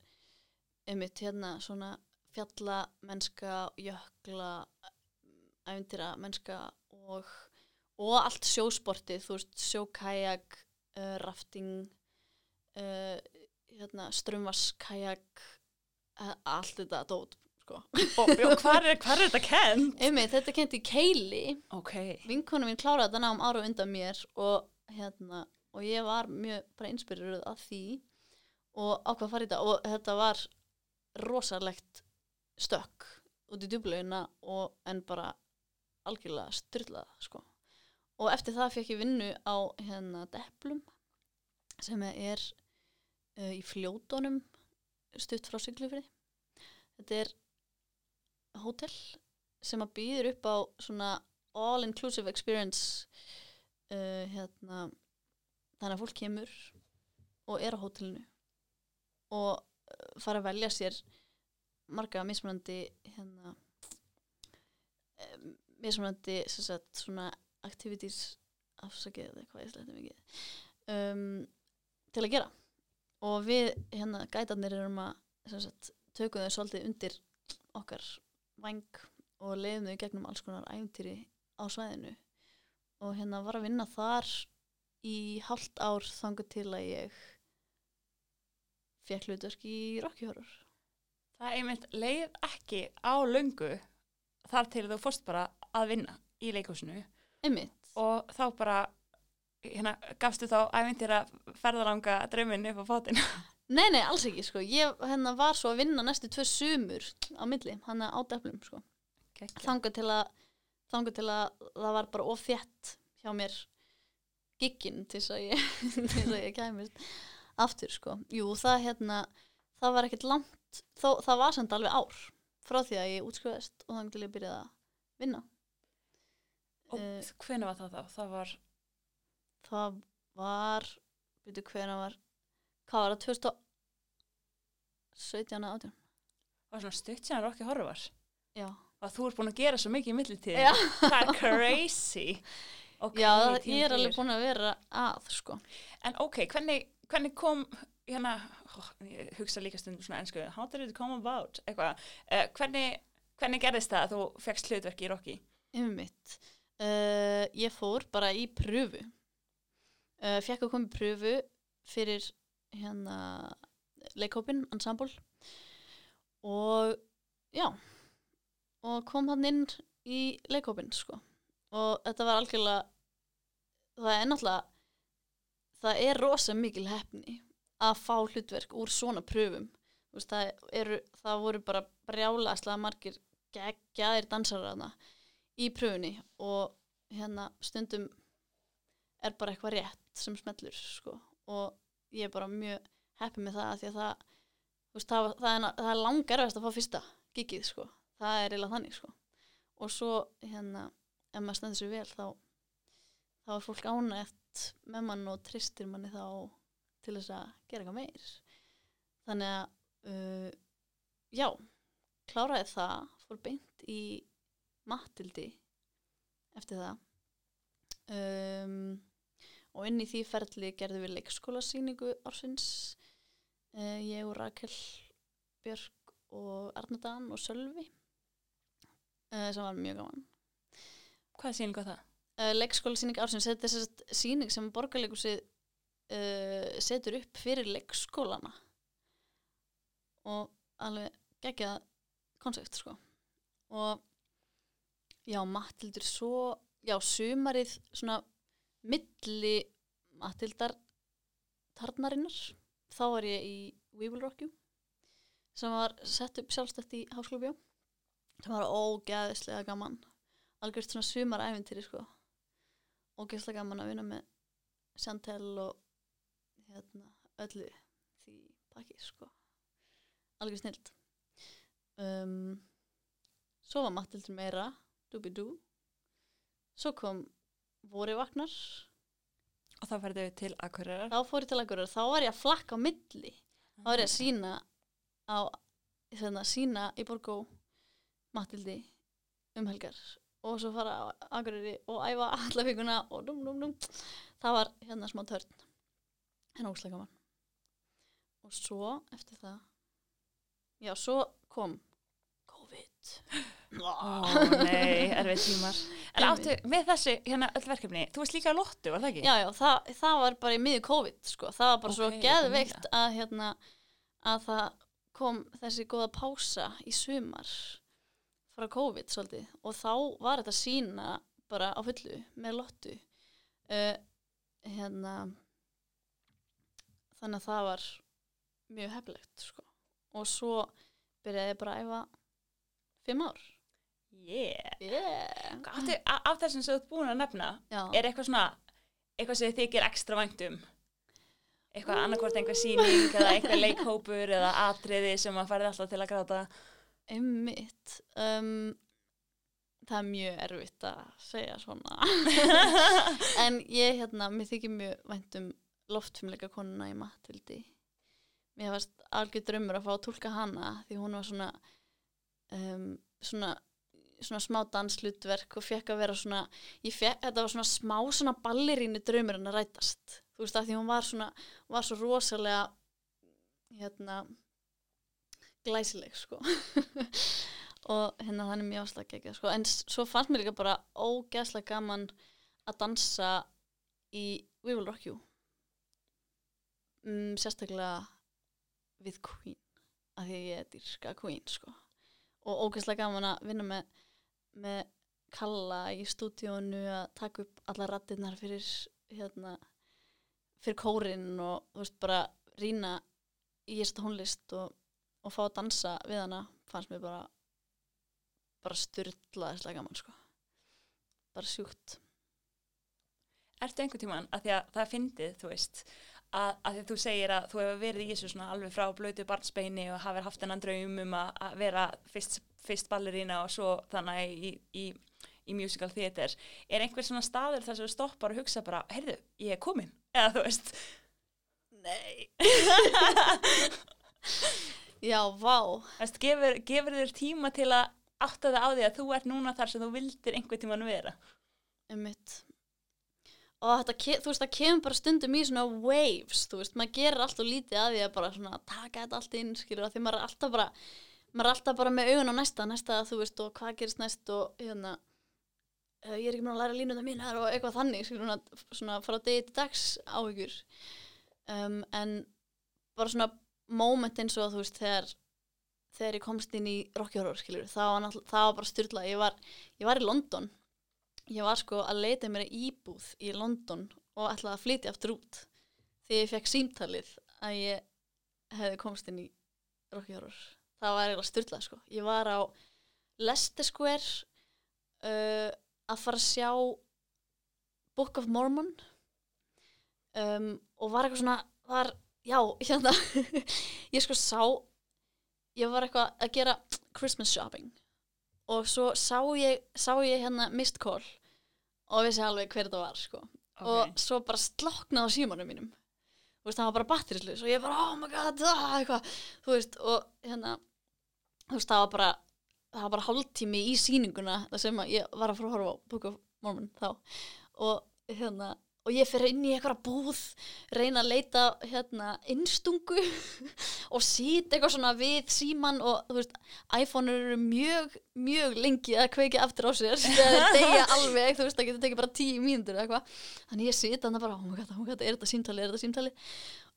einmitt hérna svona fjalla mennska, jökla æfintýra mennska og, og allt sjósportið, þú veist, sjókajak uh, rafting uh, hérna, strömvaskajak allt þetta dót sko. og, og hvar, er, er þetta kent? einmitt, þetta kent í Keili Ok, vinkonu mín kláraði þetta nám ára undan mér og, hérna, og ég var mjög bara inspiruð af því og ákvað í þetta og þetta var rosalegt stökk út í djúblaugina og en bara algjörlega styrlað sko. og eftir það fekk ég vinnu á hérna Deplum sem er uh, í fljótonum stutt frá Siglufri þetta er hótel sem að býður upp á svona all-inclusive experience uh, hérna þannig að fólk kemur og er á hótelinu og uh, fara að velja sér marga mismunandi hérna um, mismunandi sagt svona activities afsakið eða hvað ég sletti mikið um, til að gera. Og við hérna gætarnir erum að sagt tökum þau svolítið undir okkar væng og leiðum þau í gegnum alls konar æfintýri á svæðinu. Og hérna var að vinna þar í hálft ár þangu til að ég fekk hlutverk í Rocky Horror. Það einmitt leið ekki á löngu þar til þú fórst bara að vinna í leikúsinu einmitt, og þá bara hérna, gafstu þá ævintýra ferðalanga drauminn upp á fótinn nei nei alls ekki sko. Ég hérna var svo að vinna næstu tvö sumur á milli, hann á deflum sko. Þanga til að þanga til að það var bara of þétt hjá mér gigginn til þess að ég að ég kæmist aftur sko. Jú það hérna það var ekkert langt þó, það var samt alveg ár frá því að ég útskrifaðist og þannig til ég byrjaði að vinna. Og Eh, hvernig var það þá? það var, það var byrju hvena var hvað var það 2017 18 var svona stutt sem Rocky Horror. Var já, og þú ert búin að gera svo mikið í millitíð það er crazy. Okay, já það, tíminn ég er alveg búin að vera að sko. En ok, hvernig, hvernig kom hérna, ó, ég hugsa líka stundum svona ennsku, how did it come about? Uh, hvernig hvernig gerðist það að þú fegst hlutverk í Rocky? Einmitt. Uh, ég fór bara í pröfu. Uh, fekk að koma í pröfu fyrir hérna leikhópin, ensemble. Og já og kom hann inn í leikhópin sko. Og þetta var algjörlega það er náttúrulega það er rosa mikil hefni að fá hlutverk úr svona pröfum. Veist, það, eru, það voru bara brjálaslega margir geggjaðir dansarar þarna í pröfunni. Og hérna stundum er bara eitthvað rétt sem smellur sko. Og ég er bara mjög heppið með það því að það, veist, það, það, það er langar að fá fyrsta gigið sko, það er eiginlega þannig sko. Og svo hérna ef maður stendur sér vel þá þá er fólk ánægt með mann og tristir manni þá til þess að gera eitthvað meir. Þannig að uh, já, kláraði það fór beint í Matildi eftir það. Um, og inn í því ferli gerðum við leikskólasýningu ársins. Uh, ég og Rakel Björk og Arnadan og Sölvi. Uh, sem var mjög gaman. Hvað sýningu var það? uh, leikskólasýning ársins. Þetta er að sýning sem borgarleikusið uh, setur upp fyrir leikskólana. Og alveg geggjað konsept sko. Og já, Matildur svo já, sumarið svona milli Matildar tarnarinnar þá var ég í We Will Rock You sem var sett upp sjálfstætt í háskólabjó sem var ógeðislega gaman. Algjörst svona sumaræfintýri sko. Ógeðslega gaman að vinna með Chantel og hérna öllu því pakki sko. Algjör snild um, svo var Matildur meira dúbidú. Svo kom voru vaknar. Og þá færðu til Akureyrar. þá fór ég til að þá var ég að flakka á milli. Þá var ég að sína á hérna, sína í Borgó Matildi um helgar. Og svo fara á Akureyri og æfa alla vikuna og dum dum dum. Það var hérna smá törn. En óslega gaman. Og svo eftir það já, svo kom COVID Ó nei, erfið tímar. En áttu með þessi hérna öll verkefni, þú veist líka lottu, var það ekki? já, já, það, það var bara í miður COVID sko. það var bara svo Ok, geðveikt að, hérna, að það kom þessi góða pása í sumar frá COVID svolítið og þá var þetta sína bara á fullu með lottu uh, hérna þannig að það var mjög heflegt sko. og svo byrjaði ég bara að æfa fimm ár Yeah. yeah. A- af þessum sem þú ert búin að nefna, Já. er eitthvað svona, eitthvað sem þið þykir ekstra væntum? Eitthvað annarkvort einhver sýning eða eitthvað leikhópur eða atriði sem að farið alltaf til að gráta? Einmitt um, Það er mjög erfitt að segja svona En ég hérna, mér þykir mjög vænt um loftfimleika konuna í Matildi Mér varst algjör draumur að fá að tólka hana því hún var svona um, svona, svona smá danslutverk og fekk að vera svona ég fekk, þetta var svona smá svona ballerínu draumur en að rætast. Þú veist að því hún var svona, hún var svo rosalega hérna glæsileg sko. Og hérna þannig mjög áslag ekki sko. en svo fannst mér líka bara ógeðslega gaman að dansa í We Will Rock You. Mm, sérstaklega við Queen af því að ég er dyrka Queen sko og ógeðslega gaman að vinna með, með Kalla í stúdíónu að taka upp alla rattirnar fyrir hérna fyrir kórin og þú veist bara rýna í þessa tónlist og, og fá að dansa við hana fannst mér bara bara styrlaðislega gaman sko. Bara sjúkt. Ertu einhvern tímann, að því að það er fyndið, þú veist, að, að þú segir að þú hefur verið í þessu svona alveg frá blötu barnsbeini og hafið haft hennan draum um að, vera fyrst, fyrst ballerína og svo þannig í, í, í musical theater. Er einhver svona staður þar sem þú stoppar og hugsa bara, heyrðu, ég er komin, eða þú veist, Nei Já, vá veist gefur, gefur þér tíma til að átta það á því að þú ert núna þar sem þú vildir einhvern tímann vera. Einmitt. Og þetta, þú veist, það kemur bara stundum í svona waves, þú veist, maður gerir alltaf lítið að því að bara svona taka þetta allt inn, skilur, því maður er alltaf bara maður er alltaf bara með augun á næsta, næsta, þú veist, og hvað gerist næst og hérna ég er ekki með að læra línuna mínar og eitthvað þannig, skilur, svona, fara á degi til dags áhyggjur. Um, en bara svona moment eins og þú veist, þegar þegar ég komst inn í Rocky Horror, skilur, það var, það var bara styrla, ég var, ég var í London ég var sko að leita mér íbúð í London og ætlaði að flytja aftur út. Því ég fekk símtalið að ég hefði komst inn í Rocky Horror. Það var eiginlega styrlað sko. Ég var á Leicester Square uh, að fara að sjá Book of Mormon um, og var eitthvað svona var, já, hérna ég sko sá ég var eitthvað að gera Christmas shopping og svo sá ég, sá ég hérna Missed Call og vissi alveg hver þetta var sko. Og svo bara sloknaði á símanum mínum. Veist, það var bara batterislis og ég bara, oh my god, ah, veist, og hérna þú veist, það var bara það var bara hálftími í sýninguna þar sem ég var að fara að horfa á Book of Mormon þá. Og hérna og ég fyrir inn í eitthvað búð reyna að leita hérna innstungu og sýt eitthvað svona við síman og þú veist iPhone eru mjög, mjög lengi að kveika aftur á sér. Það er degja alveg, þú veist það getur tekið bara tíu mínútur eða eitthvað, þannig ég sýt þannig bara, oh my god, oh my god, er þetta símtali, er þetta símtali?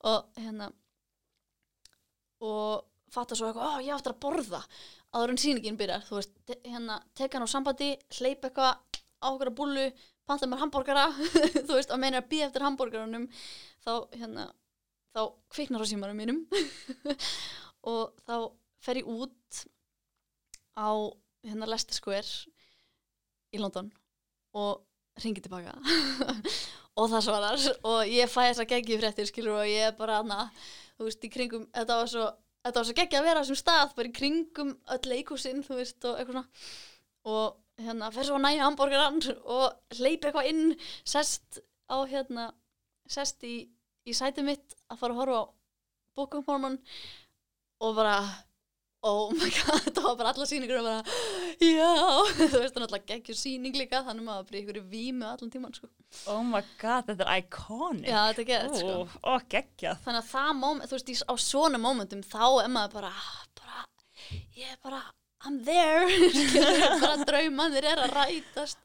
Og hérna og fatta svo eitthvað, ó ég áttur að borða. Áður en sýningin byrjar, þú veist hérna, teka hann á sambandi, hleypa eitthvað á okkur að búlu, panta mér hambúrgara þú veist, og meina að býja eftir hambúrgarunum þá, hérna þá kviknar á símanum mínum. Og þá fer ég út á hérna Leicester Square í London og ringi tilbaka. Og það svarar. Og ég fæ þess að geggi fréttir skilur og ég er bara aðna þú veist, í kringum, þetta var svo þetta var svo geggi að vera á þessum stað, bara í kringum öll leikúsin, þú veist, og eitthvað svona. Og hérna, fer svo að næja hambúrgaran og hleypi eitthvað inn sest á hérna sest í, í sætið mitt að fara að horfa á Mormon og bara oh my god, þetta var bara alla sýningur og bara, já, þú veist, það er alltaf geggjur sýning líka, þannig maður bara í ykkur vímu allan tíman, sko. Oh my god, þetta er iconic. Já, þetta er sko. Ó, ó, geggjað. Þannig að það moment, þú veist, í, á svona momentum þá er maður bara, bara, ég er bara, I'm there, bara draumanir er að rætast.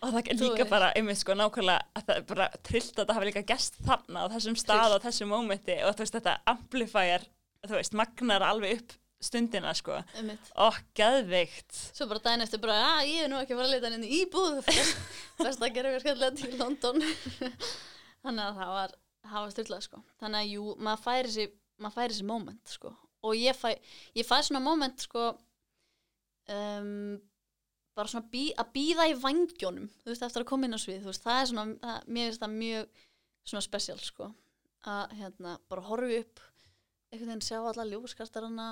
Og það er líka bara, einmitt sko, nákvæmlega, að það er bara trillt að það hafi líka gest þarna á þessum stað á þessum mómenti og þú veist, þetta amplifæjar, þú veist, magnar alveg upp stundina, sko. Einmitt. Ó, geðveikt. Svo bara daginn eftir bara, að ég er nú ekki að fara að leita henni í íbúð, best að gera mér skemmtilegt í London. Þannig að það var, það var styrlað, sko. Þannig að jú, maður færi þessi, maður færi þessi moment, sko. Og ég fæ, ég fæ svona moment, sko, um, bara svona bí, að býða í vangjónum, þú veist, eftir að koma inn á svið, veist, það er svona, það, mér finnst það mjög svona spesial, sko. Að, hérna, bara horfi upp, einhvern veginn sjá alla ljóskartarana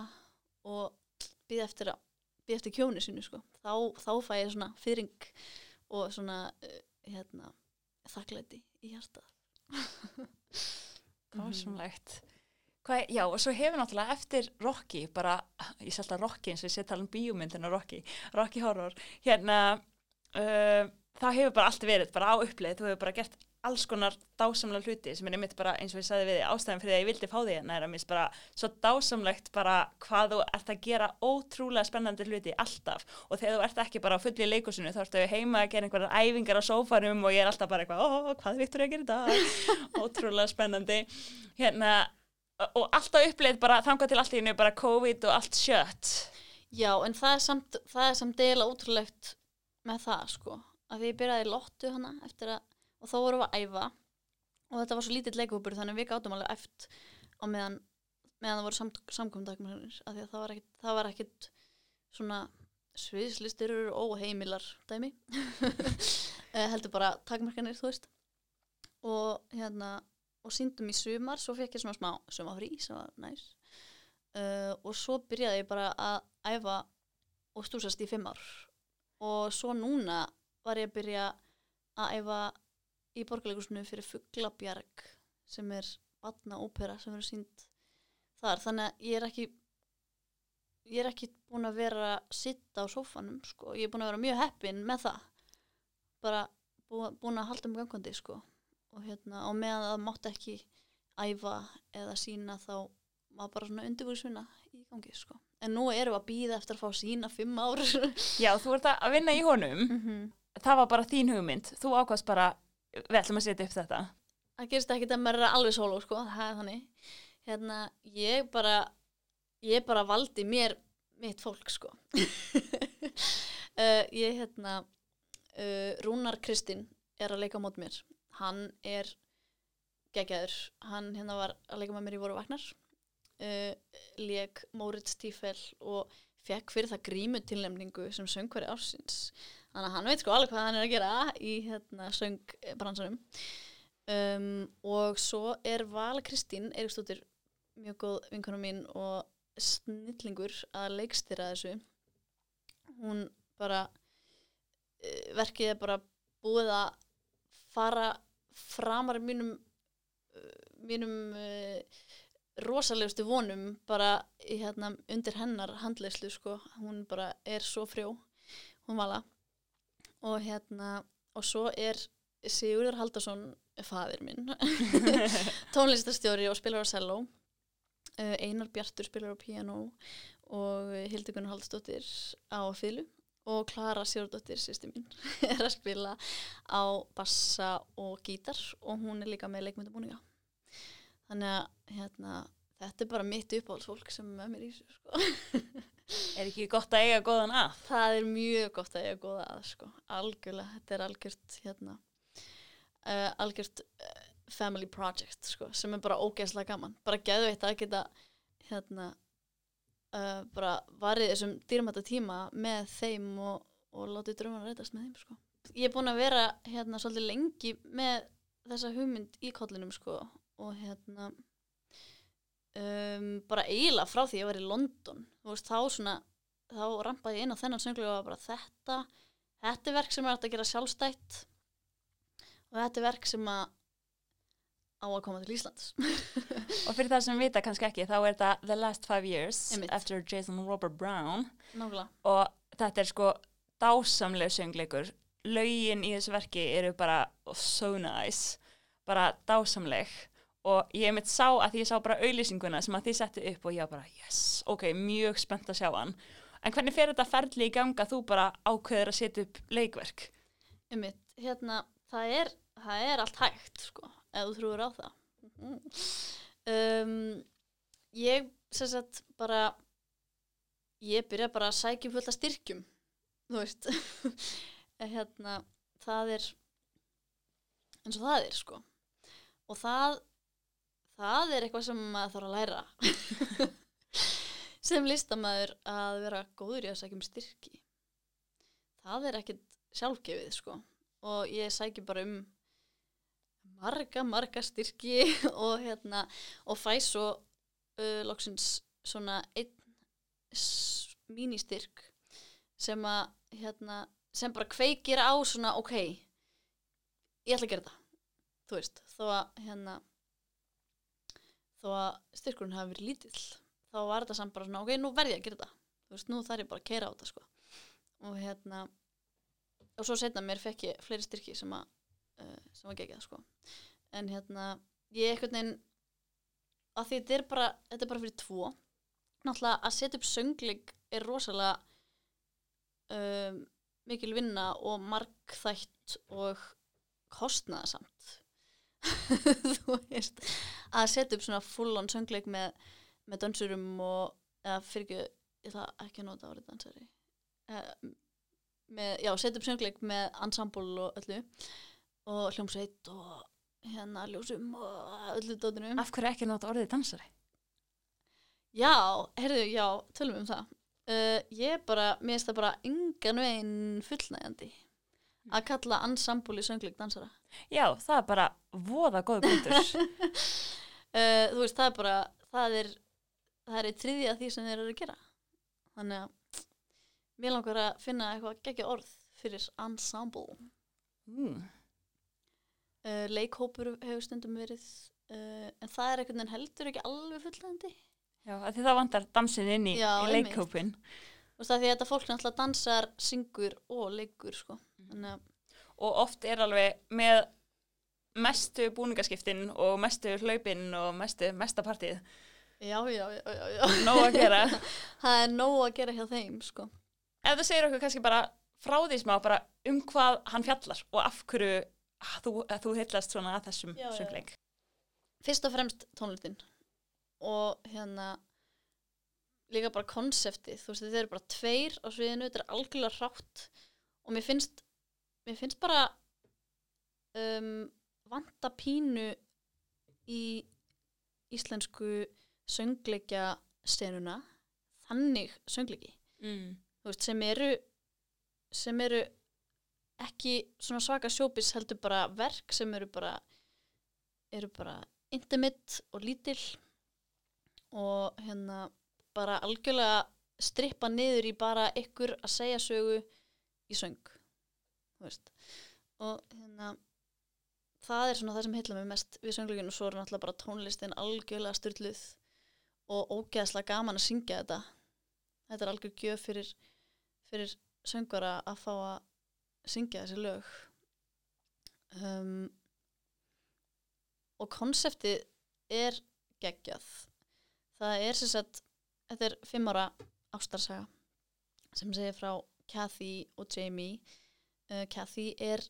og býða eftir að býð eftir kjónu sínu sko. þá, þá fæ ég svona fyrring og svona uh, hérna, þakklæti í var svonlegt. Hvað, já, og svo hefur náttúrulega eftir Rocky, bara, ég sé alltaf Rocky eins og ég sé tala um bíómyndina Rocky, Rocky Horror, hérna, uh, það hefur bara allt verið, bara á uppleið, þú hefur bara gert alls konar dásamlega hluti sem er einmitt bara eins og ég sagði við þig, ástæðan fyrir því að ég vildi fá því hérna er að mér finnst bara svo dásamlegt bara hvað þú ert að gera ótrúlega spennandi hluti alltaf. Og þegar þú ert ekki bara á fulli leikusinu þá ertu heima að gera einhverjar æfingar á sófanum og ég er alltaf bara eitthvað, ó, hvað er Viktor að gera dag? Ótrúlega spennandi. Hérna, og alltaf uppleið bara þangað til allt í hennu bara COVID og allt shut. Já en það er samt það er samt deila ótrúlegt með það sko. Að ég byrjaði lottu hana eftir að og þá vorum við að æfa. Og þetta var svo lítill leikúpur þannig við gátum alveg eft á meðan meðan það voru samt, samkomndakmennir af því að það var ekkit, það var ekkit svona sviðslistir eru óheimilar dæmi. Eh, heldur bara takmarkanir þú veist. Og hérna og síndum í sumar, svo fekk ég svona smá sumafrí sem var næs. Uh, og svo byrjaði ég bara að æfa og stúsast í fimm ár. Og svo núna var ég að byrja að æfa í borgarleikusinu fyrir Fuglabjarg sem er batna ópera sem verður sínd þar. Þannig að ég er ekki ég er ekki búin að vera að sitta á sófanum sko, ég er búin að vera mjög heppin með það. Bara búin að halda um gangandi sko og hérna, og meðan það mátti ekki æfa eða sína þá var bara svona undirbúrsvinna í gangi sko. En nú erum við að býða eftir að fá sína fimm ár. Já, þú ert að vinna í honum. Mm -hmm. það var bara þín hugmynd, þú ákvæmst bara við ætlum að setja upp þetta. Það gerist ekki að maður er alveg sóló sko, það er þannig. Hérna, ég bara ég bara valdi mér mitt fólk sko. Uh, ég hérna uh, Rúnar Kristinn er að leika á mót mér hann er geggjaður, hann hérna var að leika með mér í voru vagnar. Uh, leik Moritz Tífel og fekk fyrir það grímu tilnefningu sem söngvari ársins. Þannig að hann veit sko alveg hvað hann er að gera í hérna söngbransanum um, og svo er Vala Kristín Eiríksdóttir mjög góð vinkona mín og snillingur að leikstýra þessu. Hún bara uh, verkið er bara búið að fara framar mínum mínum uh, rosalegustu vonum bara hérna, undir hennar handleyslu sko. hún bara er svo frjó hún vala. Og hérna og svo er Sigurður Haldarsson fadir minn tónlistastjóri og spilar á cello. Uh, Einar Bjartur spilar á piano og Hildegunn Haldsdóttir á fylgu og Klara Sigurdóttir, sýsti mín, er að spila á bassa og gítar og hún er líka með leikmyndabúninga. Þannig að hérna, þetta er bara mitt uppáhaldsfólk sem er með mér í þessu, sko. Er ekki gott að eiga góðan að? Það er mjög gott að eiga góða að, sko. Algjörlega, þetta er algjört, hérna, uh, algjört uh, family project, sko, sem er bara ógeðslega gaman. Bara geðu eitt að geta, hérna, uh, bara varið þessum dýrmæta tíma með þeim og, og látið drömmar að reytast með þeim sko. Ég er búin að vera hérna svolítið lengi með þessa hugmynd í kollinum sko og hérna um, bara eiginlega frá því ég var í London veist þá svona þá rampaði ég inn á þennan sönglu og bara þetta þetta er verk sem er hægt að gera sjálfstætt og þetta er verk sem að á að koma til Íslands Og fyrir það sem vita kannski ekki, þá er þetta The Last Five Years Einmitt. eftir Jason Robert Brown nákvæmlega og þetta er sko dásamlega söngleikur. Laugin í þessu verki eru bara so nice, bara dásamleg og ég mitt sá að því ég sá bara auðlýsinguna sem að þið settu upp og ég bara yes, ok, mjög spennt að sjá hann. En hvernig fer þetta ferli í ganga þú bara ákveður að setja upp leikverk? Einmitt, hérna, það er, það er allt hægt, sko, ef þú trúir á það. um, ég, sem sagt, bara, ég byrja bara að sækja um fullt af styrkjum, þú veist. hérna, það er, eins og það er, sko. Og það, það er eitthvað sem maður þarf að læra. sem listamæður að vera góður í að sækja um styrki. Það er ekkit sjálfgefið, sko og ég sæki bara um marga, marga styrki og hérna og fæ svo uh, loksins svona einn mínistyrk sem að hérna, sem bara kveikir á svona ok, ég ætla að gera það þú veist, þó að hérna þó að styrkurinn hafi verið lítill þá var þetta samt bara svona ok, nú verð ég að gera það þú veist, nú þarf ég bara að keira á þetta sko. Og hérna og svo setna mér fekk ég fleiri styrki sem að uh, sem að gegja sko. En hérna ég einhvern veginn að því þetta er bara þetta er bara fyrir tvo. Náttúrulega að setja upp söngleik er rosalega um, mikil vinna og markþætt og kostnaðasamt þú veist að setja upp svona full on söngleik með, með dansurum og eða fyrir ekki, ég ætla ekki að nota árið dansari. Uh, með, já, setja upp söngleik með ensemble og öllu og hljómsveit og hérna ljósum og öllu dótinu Af hverju ekki nota orðið dansari? Já, heyrðu, já, tölum um það uh, Ég bara, mér finnst það bara engan veginn fullnægjandi að kalla í söngleik dansara Já, það er bara voða góð punktur. uh, Þú veist, það er bara það er, það er í þriðja því sem þeir eru að gera Þannig að mér langar að finna eitthvað geggja orð fyrir ensemble mm. Uh, Leikhópur hefur stundum verið uh, en það er einhvern veginn heldur ekki alveg fullnægjandi Já, því það vantar dansin inn í, Já, í leikhópin. Þú veist, að því að þetta fólk náttúrulega dansar, syngur og leikur, sko. Þannig að, Og oft er alveg með mestu búningaskiptin og mestu hlaupin og mestu mesta partíð. já, já, já, já. Nóg að gera. það er nóg að gera hjá þeim, sko. Ef þú segir okkur kannski bara frá því smá bara um hvað hann fjallar og af hverju að þú, þú heillast svona að þessum Já, já, já. söngleik. Fyrst og fremst tónlistin og hérna líka bara konseptið, þú veist, þetta eru bara tveir á sviðinu, þetta er algjörlega hrátt og mér finnst, mér finnst bara um, vanta pínu í íslensku söngleikja senuna, þannig söngleiki Mm. þú veist, sem eru sem eru ekki svona svaka sjópis heldur bara verk sem eru bara eru bara intimate og lítil og hérna bara algjörlega strippa niður í bara ykkur að segja sögu í söng veist. Og hérna það er svona það sem heitla mig mest við söngleikinu og svo er náttúrulega bara tónlistin algjörlega styrluð og ógeðslega gaman að syngja þetta. Þetta er algjör gjöf fyrir, fyrir söngvara að fá að syngja þessi lög. Um, og konseptið er geggjað. Það er sem sagt þetta er fimm ára ástarsaga sem segir frá Kathy og Jamie. Uh, Kathy er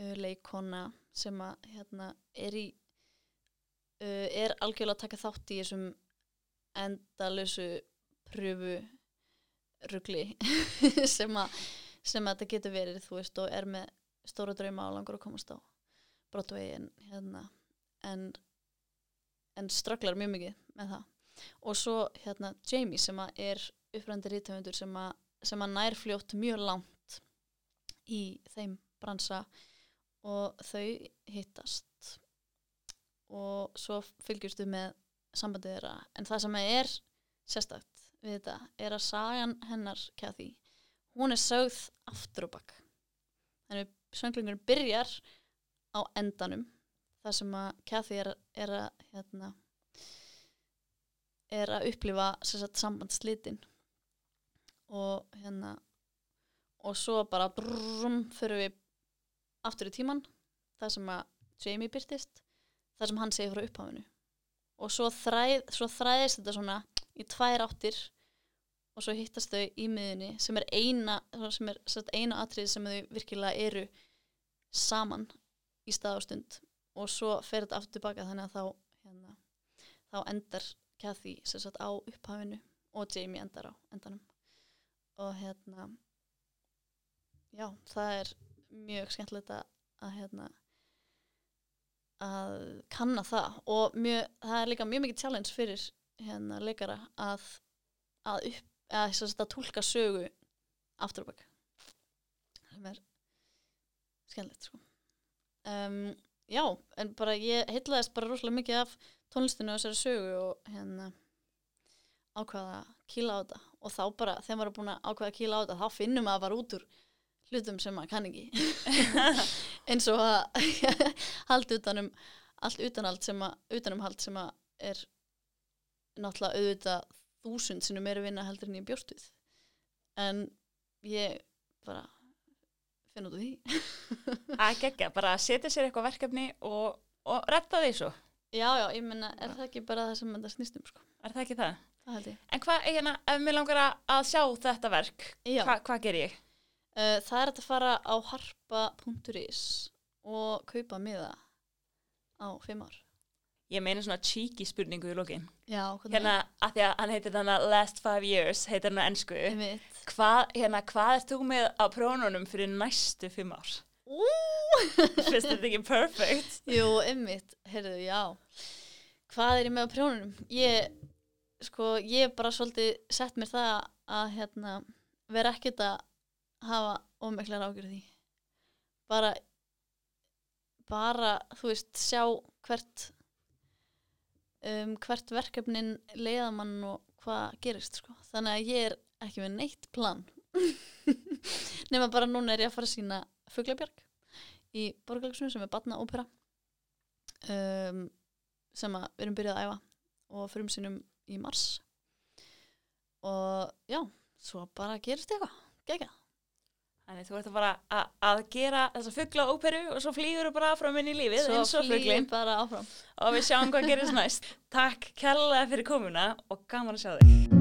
uh, leikona sem að hérna er í uh, er algjörlega að taka þátt í þessum endalösu pröfu rugli sem að sem þetta getur verið þú veist og er með stóra drauma og langur að komast á Broadway en hérna en, en strögglar mjög mikið með það. Og svo hérna Jamie sem er upprændi rítöfundur sem sem að nær fljótt mjög langt í þeim bransa og þau hittast. Og svo fylgjustu með sambandið þeirra. En það sem er sérstakt við þetta er að sagan hennar Kathy, hún er sögð aftur og bakk þannig sönglingur byrjar á endanum það sem að Kathy er, er að hérna, er að upplifa sambandslitin og hérna og svo bara brum fyrir við aftur í tíman það sem að Jamie byrtist það sem hann segir frá upphafinu. Og svo, þræð, svo þræðist þetta svona í tvær áttir og svo hittast þau í miðunni sem er eina sem er sagt, eina atrið sem þau virkilega eru saman í stað og stund. Og svo fer þetta aftur tilbaka þannig að þá hérna, þá endar Kathy sem sagt á upphafinu og Jamie endar á endanum. Og hérna já, það er mjög skemmtilegt að hérna að kanna það. Og mjög, það er líka mjög mikið challenge fyrir hérna leikara að að, upp, að, að, að tólka sögu aftur og bakk sem er skemmtilegt sko. Um, já, en bara ég heitlaðist bara rosalega mikið af tónlistinu og þessari sögu og hérna ákvaða að kýla á þetta. Og þá bara, þegar maður er búin að ákvaða að kýla á þetta þá finnum maður bara út úr hlutum sem maður kann ekki. Eins og að halda utanum allt utanhald sem að utanumhald sem að er náttúrulega auðvitað þúsund er meira vinna heldur en ég bjórst við. En ég bara finna út af því. Að gegja, bara að setja sér eitthvað verkefni og, og retta því svo. Já já, ég menna, er það ekki bara það sem þetta snýstum sko, er það ekki það? það held ég. En hvað, hérna, ef mér langar að- sjá þetta verk hva, hvað ger ég? uh, það er að fara á harpa.is og kaupa miða á fimm ár ég meina svona cheeky spurningu í lokin. Já, hérna, að því að hann heitir þannig last five years, heitir hann á ennsku hvað, hérna, hvað ert þú með á prónunum fyrir næstu fimm ár? Finnst þetta ekki perfect? Jú, einmitt, heyrðu, já. Hvað er ég með á prjónunum? Ég, sko, ég hef bara svolítið sett mér það að hérna, vera ekkert að hafa ómeklar ágjörð því. Bara bara, þú veist, sjá hvert um, hvert verkefnin leiðamann og hvað gerist, sko. Þannig að ég er ekki með neitt plan. Nema bara núna er ég að fara að sína Fuglabjörg í Borgarleikusinu sem er batna ópera um, sem að við erum byrjað að æfa og fyrir sínum í mars. Og já, svo bara gerist eitthvað, gegja Þannig þú ert að bara að, að gera þessa fuggla óperu og svo flýgur þú bara áfram inn í lífið eins og fugglin ég bara áfram og við sjáum hvað gerist næst. Takk kærlega fyrir komuna og gaman að sjá þig.